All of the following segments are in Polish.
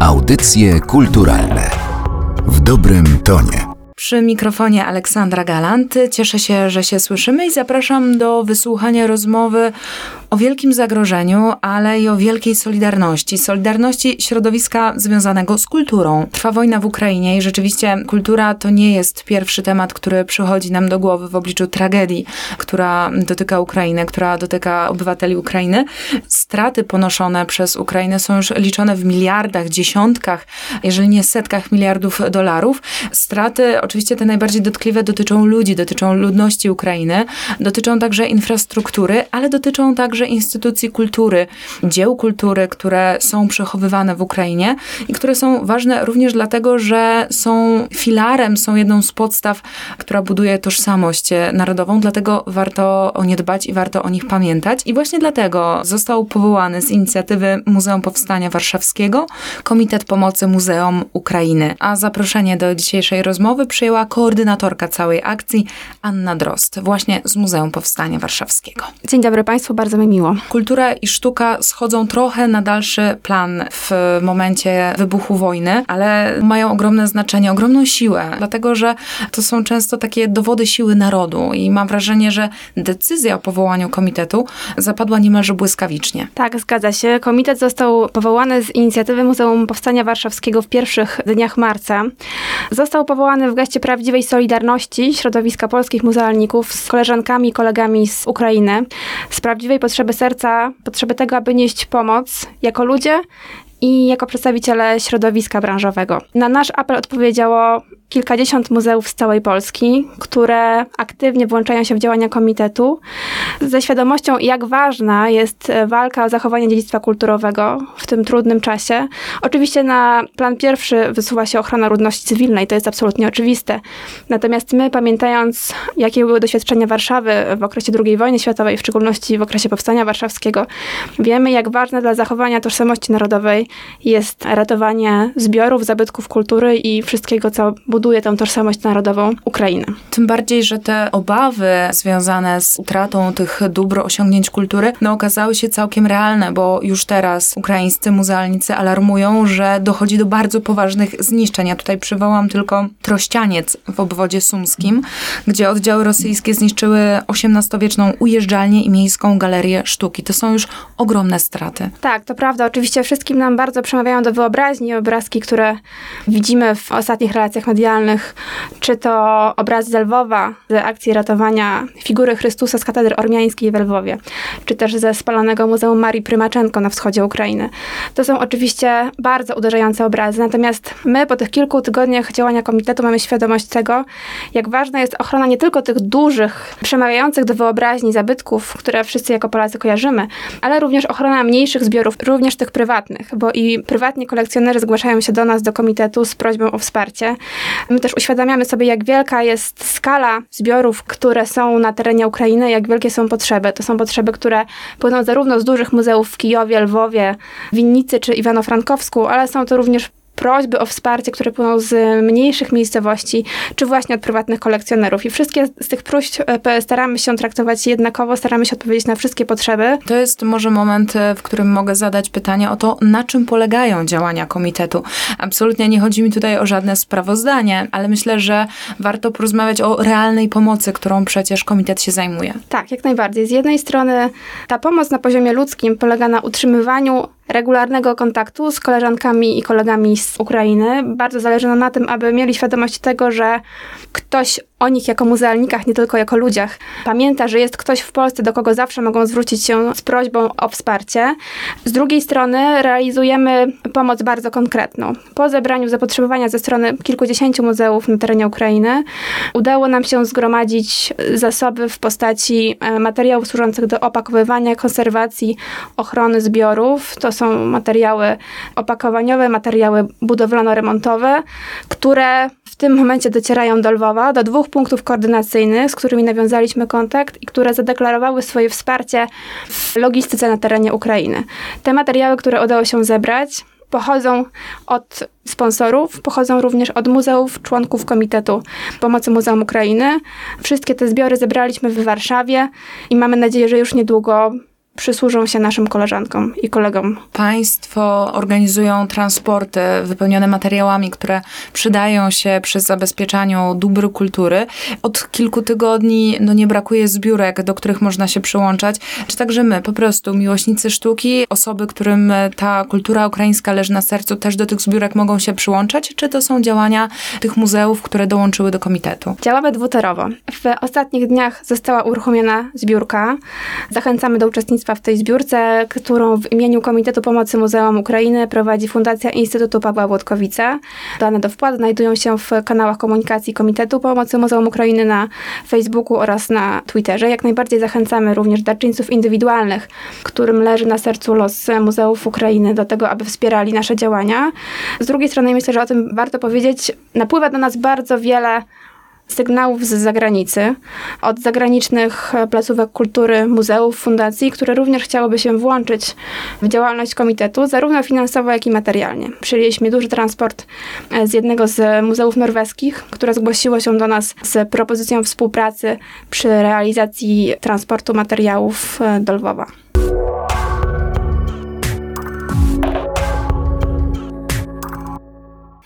Audycje kulturalne w dobrym tonie. Przy mikrofonie Aleksandra Galant. Cieszę się, że się słyszymy i zapraszam do wysłuchania rozmowy o wielkim zagrożeniu, ale i o wielkiej solidarności. Solidarności środowiska związanego z kulturą. Trwa wojna w Ukrainie i rzeczywiście kultura to nie jest pierwszy temat, który przychodzi nam do głowy w obliczu tragedii, która dotyka Ukrainy, która dotyka obywateli Ukrainy. Straty ponoszone przez Ukrainę są już liczone w miliardach, dziesiątkach, jeżeli nie setkach miliardów dolarów. Straty, oczywiście te najbardziej dotkliwe, dotyczą ludzi, dotyczą ludności Ukrainy, dotyczą także infrastruktury, ale dotyczą także także instytucji kultury, dzieł kultury, które są przechowywane w Ukrainie i które są ważne również dlatego, że są filarem, są jedną z podstaw, która buduje tożsamość narodową, dlatego warto o nie dbać i warto o nich pamiętać. I właśnie dlatego został powołany z inicjatywy Muzeum Powstania Warszawskiego Komitet Pomocy Muzeum Ukrainy. A zaproszenie do dzisiejszej rozmowy przyjęła koordynatorka całej akcji Anna Drost, właśnie z Muzeum Powstania Warszawskiego. Dzień dobry Państwu, bardzo mi miło. Kultura i sztuka schodzą trochę na dalszy plan w momencie wybuchu wojny, ale mają ogromne znaczenie, ogromną siłę, dlatego że to są często takie dowody siły narodu i mam wrażenie, że decyzja o powołaniu komitetu zapadła niemalże błyskawicznie. Tak, zgadza się. Komitet został powołany z inicjatywy Muzeum Powstania Warszawskiego w pierwszych dniach marca. Został powołany w geście prawdziwej solidarności środowiska polskich muzealników z koleżankami i kolegami z Ukrainy, z prawdziwej potrzeby potrzeby serca, potrzeby tego, aby nieść pomoc jako ludzie i jako przedstawiciele środowiska branżowego. Na nasz apel odpowiedziało kilkadziesiąt muzeów z całej Polski, które aktywnie włączają się w działania komitetu, ze świadomością, jak ważna jest walka o zachowanie dziedzictwa kulturowego w tym trudnym czasie. Oczywiście na plan pierwszy wysuwa się ochrona ludności cywilnej, to jest absolutnie oczywiste. Natomiast my, pamiętając, jakie były doświadczenia Warszawy w okresie II wojny światowej, w szczególności w okresie Powstania Warszawskiego, wiemy, jak ważne dla zachowania tożsamości narodowej jest ratowanie zbiorów, zabytków kultury i wszystkiego, co buduje tę tożsamość narodową Ukrainy. Tym bardziej, że te obawy związane z utratą tych dóbr, osiągnięć kultury, no okazały się całkiem realne, bo już teraz ukraińscy muzealnicy alarmują, że dochodzi do bardzo poważnych zniszczeń. Ja tutaj przywołam tylko Trościaniec w obwodzie sumskim, gdzie oddziały rosyjskie zniszczyły XVIII-wieczną ujeżdżalnię i miejską galerię sztuki. To są już ogromne straty. Tak, to prawda. Oczywiście wszystkim nam bardzo przemawiają do wyobraźni obrazki, które widzimy w ostatnich relacjach medialnych, czy to obraz z Lwowa, z akcji ratowania figury Chrystusa z katedry ormiańskiej w Lwowie, czy też ze spalonego Muzeum Marii Prymaczenko na wschodzie Ukrainy. To są oczywiście bardzo uderzające obrazy, natomiast my po tych kilku tygodniach działania komitetu mamy świadomość tego, jak ważna jest ochrona nie tylko tych dużych, przemawiających do wyobraźni zabytków, które wszyscy jako Polacy kojarzymy, ale również ochrona mniejszych zbiorów, również tych prywatnych, bo i prywatni kolekcjonerzy zgłaszają się do nas, do komitetu z prośbą o wsparcie. My też uświadamiamy sobie, jak wielka jest skala zbiorów, które są na terenie Ukrainy, jak wielkie są potrzeby. To są potrzeby, które płyną zarówno z dużych muzeów w Kijowie, Lwowie, Winnicy czy Iwano-Frankowsku, ale są to również prośby o wsparcie, które płyną z mniejszych miejscowości, czy właśnie od prywatnych kolekcjonerów. I wszystkie z tych próśb e, staramy się traktować jednakowo, staramy się odpowiedzieć na wszystkie potrzeby. To jest może moment, e, w którym mogę zadać pytanie o to, na czym polegają działania komitetu. Absolutnie nie chodzi mi tutaj o żadne sprawozdanie, ale myślę, że warto porozmawiać o realnej pomocy, którą przecież komitet się zajmuje. Tak, jak najbardziej. Z jednej strony ta pomoc na poziomie ludzkim polega na utrzymywaniu regularnego kontaktu z koleżankami i kolegami z Ukrainy. Bardzo zależy nam na tym, aby mieli świadomość tego, że ktoś o nich jako muzealnikach, nie tylko jako ludziach, pamięta, że jest ktoś w Polsce, do kogo zawsze mogą zwrócić się z prośbą o wsparcie. Z drugiej strony realizujemy pomoc bardzo konkretną. Po zebraniu zapotrzebowania ze strony kilkudziesięciu muzeów na terenie Ukrainy udało nam się zgromadzić zasoby w postaci e, materiałów służących do opakowywania, konserwacji, ochrony zbiorów. To są materiały opakowaniowe, materiały budowlano-remontowe, które tym momencie docierają do Lwowa, do dwóch punktów koordynacyjnych, z którymi nawiązaliśmy kontakt i które zadeklarowały swoje wsparcie w logistyce na terenie Ukrainy. Te materiały, które udało się zebrać, pochodzą od sponsorów, pochodzą również od muzeów, członków Komitetu Pomocy Muzeum Ukrainy. Wszystkie te zbiory zebraliśmy w Warszawie i mamy nadzieję, że już niedługo przysłużą się naszym koleżankom i kolegom. Państwo organizują transporty wypełnione materiałami, które przydają się przy zabezpieczaniu dóbr kultury. Od kilku tygodni no, nie brakuje zbiórek, do których można się przyłączać. Czy także my, po prostu miłośnicy sztuki, osoby, którym ta kultura ukraińska leży na sercu, też do tych zbiórek mogą się przyłączać? Czy to są działania tych muzeów, które dołączyły do komitetu? Działamy dwutorowo. W ostatnich dniach została uruchomiona zbiórka. Zachęcamy do uczestnictwa w tej zbiórce, którą w imieniu Komitetu Pomocy Muzeum Ukrainy prowadzi Fundacja Instytutu Pawła Włodkowice. Dane do wpłat znajdują się w kanałach komunikacji Komitetu Pomocy Muzeum Ukrainy na Facebooku oraz na Twitterze. Jak najbardziej zachęcamy również darczyńców indywidualnych, którym leży na sercu los muzeów Ukrainy, do tego, aby wspierali nasze działania. Z drugiej strony myślę, że o tym warto powiedzieć, napływa do nas bardzo wiele sygnałów z zagranicy, od zagranicznych placówek kultury, muzeów, fundacji, które również chciałyby się włączyć w działalność komitetu, zarówno finansowo, jak i materialnie. Przyjęliśmy duży transport e, z jednego z muzeów norweskich, które zgłosiło się do nas z propozycją współpracy przy realizacji transportu materiałów e, do Lwowa.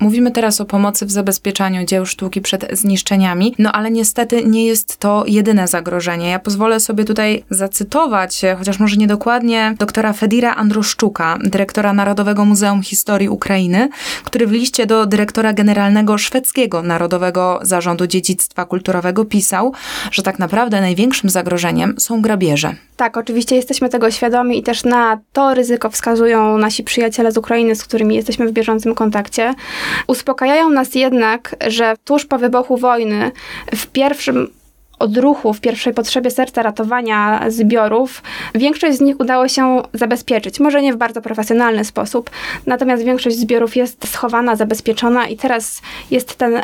Mówimy teraz o pomocy w zabezpieczaniu dzieł sztuki przed zniszczeniami, no ale niestety nie jest to jedyne zagrożenie. Ja pozwolę sobie tutaj zacytować, chociaż może niedokładnie, doktora Fedira Androszczuka, dyrektora Narodowego Muzeum Historii Ukrainy, który w liście do dyrektora generalnego szwedzkiego Narodowego Zarządu Dziedzictwa Kulturowego pisał, że tak naprawdę największym zagrożeniem są grabieże. Tak, oczywiście jesteśmy tego świadomi i też na to ryzyko wskazują nasi przyjaciele z Ukrainy, z którymi jesteśmy w bieżącym kontakcie. Uspokajają nas jednak, że tuż po wybuchu wojny, w pierwszym odruchu, w pierwszej potrzebie serca ratowania zbiorów, większość z nich udało się zabezpieczyć. Może nie w bardzo profesjonalny sposób, natomiast większość zbiorów jest schowana, zabezpieczona i teraz jest ten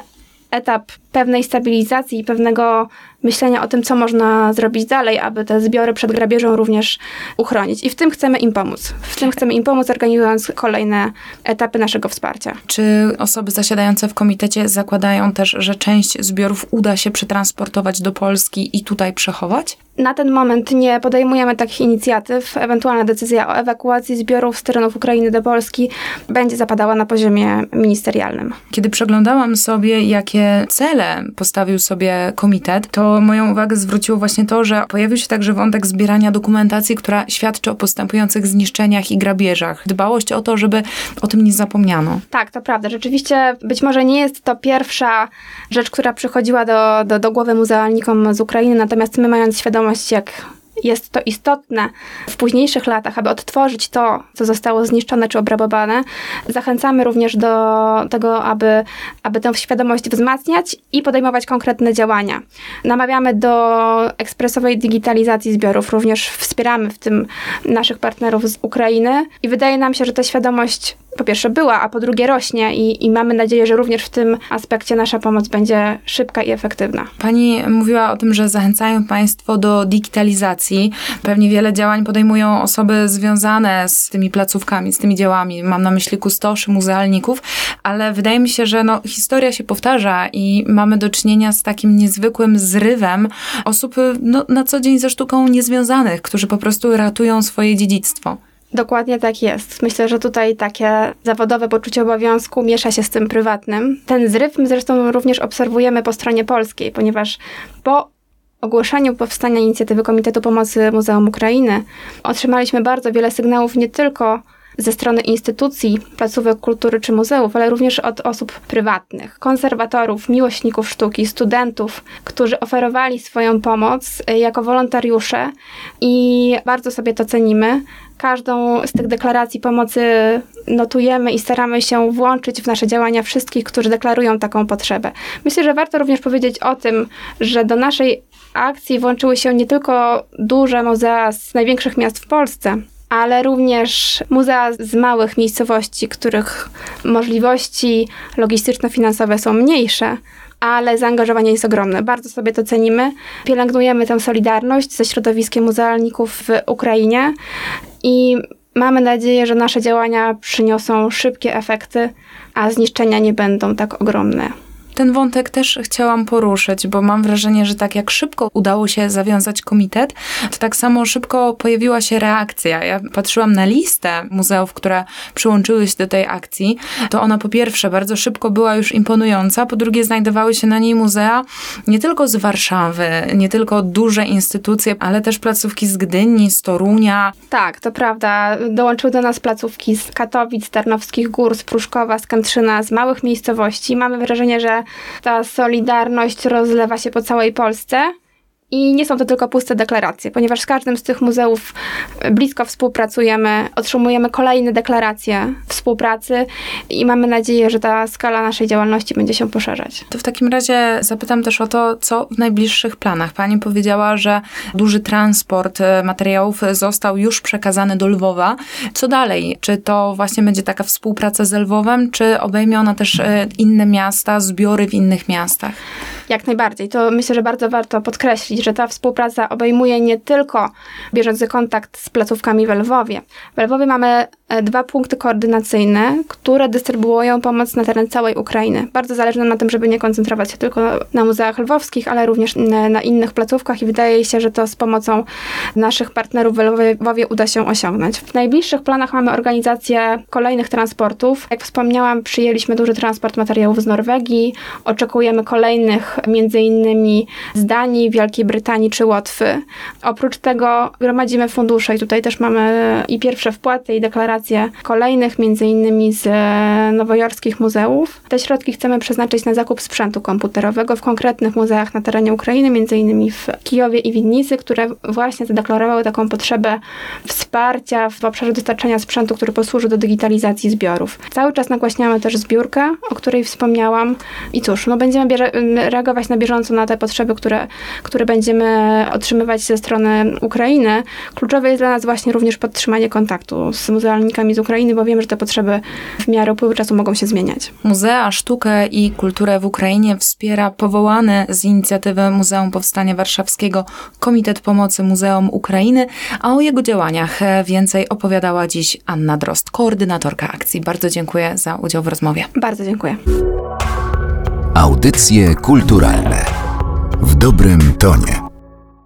etap pewnej stabilizacji i pewnego myślenia o tym, co można zrobić dalej, aby te zbiory przed grabieżą również uchronić. I w tym chcemy im pomóc. W tym chcemy im pomóc, organizując kolejne etapy naszego wsparcia. Czy osoby zasiadające w komitecie zakładają też, że część zbiorów uda się przetransportować do Polski i tutaj przechować? Na ten moment nie podejmujemy takich inicjatyw. Ewentualna decyzja o ewakuacji zbiorów z terenów Ukrainy do Polski będzie zapadała na poziomie ministerialnym. Kiedy przeglądałam sobie, jakie cele postawił sobie komitet, to moją uwagę zwróciło właśnie to, że pojawił się także wątek zbierania dokumentacji, która świadczy o postępujących zniszczeniach i grabieżach. Dbałość o to, żeby o tym nie zapomniano. Tak, to prawda. Rzeczywiście być może nie jest to pierwsza rzecz, która przychodziła do, do, do głowy muzealnikom z Ukrainy, natomiast my mając świadomość, jak jest to istotne w późniejszych latach, aby odtworzyć to, co zostało zniszczone czy obrabowane. Zachęcamy również do tego, aby, aby tę świadomość wzmacniać i podejmować konkretne działania. Namawiamy do ekspresowej digitalizacji zbiorów, również wspieramy w tym naszych partnerów z Ukrainy i wydaje nam się, że ta świadomość po pierwsze była, a po drugie rośnie i, i mamy nadzieję, że również w tym aspekcie nasza pomoc będzie szybka i efektywna. Pani mówiła o tym, że zachęcają Państwo do digitalizacji. Pewnie wiele działań podejmują osoby związane z tymi placówkami, z tymi dziełami. Mam na myśli kustoszy, muzealników, ale wydaje mi się, że no, historia się powtarza i mamy do czynienia z takim niezwykłym zrywem osób no, na co dzień ze sztuką niezwiązanych, którzy po prostu ratują swoje dziedzictwo. Dokładnie tak jest. Myślę, że tutaj takie zawodowe poczucie obowiązku miesza się z tym prywatnym. Ten zryw my zresztą również obserwujemy po stronie polskiej, ponieważ po ogłoszeniu powstania inicjatywy Komitetu Pomocy Muzeum Ukrainy otrzymaliśmy bardzo wiele sygnałów nie tylko ze strony instytucji, placówek kultury czy muzeów, ale również od osób prywatnych, konserwatorów, miłośników sztuki, studentów, którzy oferowali swoją pomoc e, jako wolontariusze i bardzo sobie to cenimy. Każdą z tych deklaracji pomocy notujemy i staramy się włączyć w nasze działania wszystkich, którzy deklarują taką potrzebę. Myślę, że warto również powiedzieć o tym, że do naszej akcji włączyły się nie tylko duże muzea z największych miast w Polsce, ale również muzea z małych miejscowości, których możliwości logistyczno-finansowe są mniejsze, ale zaangażowanie jest ogromne. Bardzo sobie to cenimy. Pielęgnujemy tę solidarność ze środowiskiem muzealników w Ukrainie i mamy nadzieję, że nasze działania przyniosą szybkie efekty, a zniszczenia nie będą tak ogromne Ten wątek też chciałam poruszyć, bo mam wrażenie, że tak jak szybko udało się zawiązać komitet, to tak samo szybko pojawiła się reakcja. Ja patrzyłam na listę muzeów, które przyłączyły się do tej akcji. To ona po pierwsze bardzo szybko była już imponująca, po drugie znajdowały się na niej muzea nie tylko z Warszawy, nie tylko duże instytucje, ale też placówki z Gdyni, z Torunia. Tak, to prawda. Dołączyły do nas placówki z Katowic, Tarnowskich Gór, z Pruszkowa, z Kętrzyna, z małych miejscowości. Mamy wrażenie, że ta solidarność rozlewa się po całej Polsce. I nie są to tylko puste deklaracje, ponieważ z każdym z tych muzeów blisko współpracujemy, otrzymujemy kolejne deklaracje współpracy i mamy nadzieję, że ta skala naszej działalności będzie się poszerzać. To w takim razie zapytam też o to, co w najbliższych planach. Pani powiedziała, że duży transport e, materiałów został już przekazany do Lwowa. Co dalej? Czy to właśnie będzie taka współpraca z Lwowem, czy obejmie ona też e, inne miasta, zbiory w innych miastach? Jak najbardziej. To myślę, że bardzo warto podkreślić, że ta współpraca obejmuje nie tylko bieżący kontakt z placówkami w Lwowie. W Lwowie mamy e, dwa punkty koordynacyjne, które dystrybuują pomoc na teren całej Ukrainy. Bardzo zależy nam na tym, żeby nie koncentrować się tylko na muzeach lwowskich, ale również na innych placówkach i wydaje się, że to z pomocą naszych partnerów w Lwowie uda się osiągnąć. W najbliższych planach mamy organizację kolejnych transportów. Jak wspomniałam, przyjęliśmy duży transport materiałów z Norwegii. Oczekujemy kolejnych, między innymi z Danii, Wielkiej Brytanii czy Łotwy. Oprócz tego gromadzimy fundusze i tutaj też mamy i pierwsze wpłaty, i deklaracje kolejnych, między innymi z nowojorskich muzeów. Te środki chcemy przeznaczyć na zakup sprzętu komputerowego w konkretnych muzeach na terenie Ukrainy, między innymi w Kijowie i Widnicy, które właśnie zadeklarowały taką potrzebę wsparcia w obszarze dostarczania sprzętu, który posłuży do digitalizacji zbiorów. Cały czas nagłaśniamy też zbiórkę, o której wspomniałam i cóż, no będziemy reagować na bieżąco na te potrzeby, które, które będziemy otrzymywać ze strony Ukrainy. Kluczowe jest dla nas właśnie również podtrzymanie kontaktu z muzealnikami z Ukrainy, bo wiem, że te potrzeby w miarę upływu czasu mogą się zmieniać. Muzea, sztukę i kulturę w Ukrainie wspiera powołany z inicjatywy Muzeum Powstania Warszawskiego Komitet Pomocy Muzeum Ukrainy, a o jego działaniach więcej opowiadała dziś Anna Drost, koordynatorka akcji. Bardzo dziękuję za udział w rozmowie. Bardzo dziękuję. Audycje kulturalne w dobrym tonie.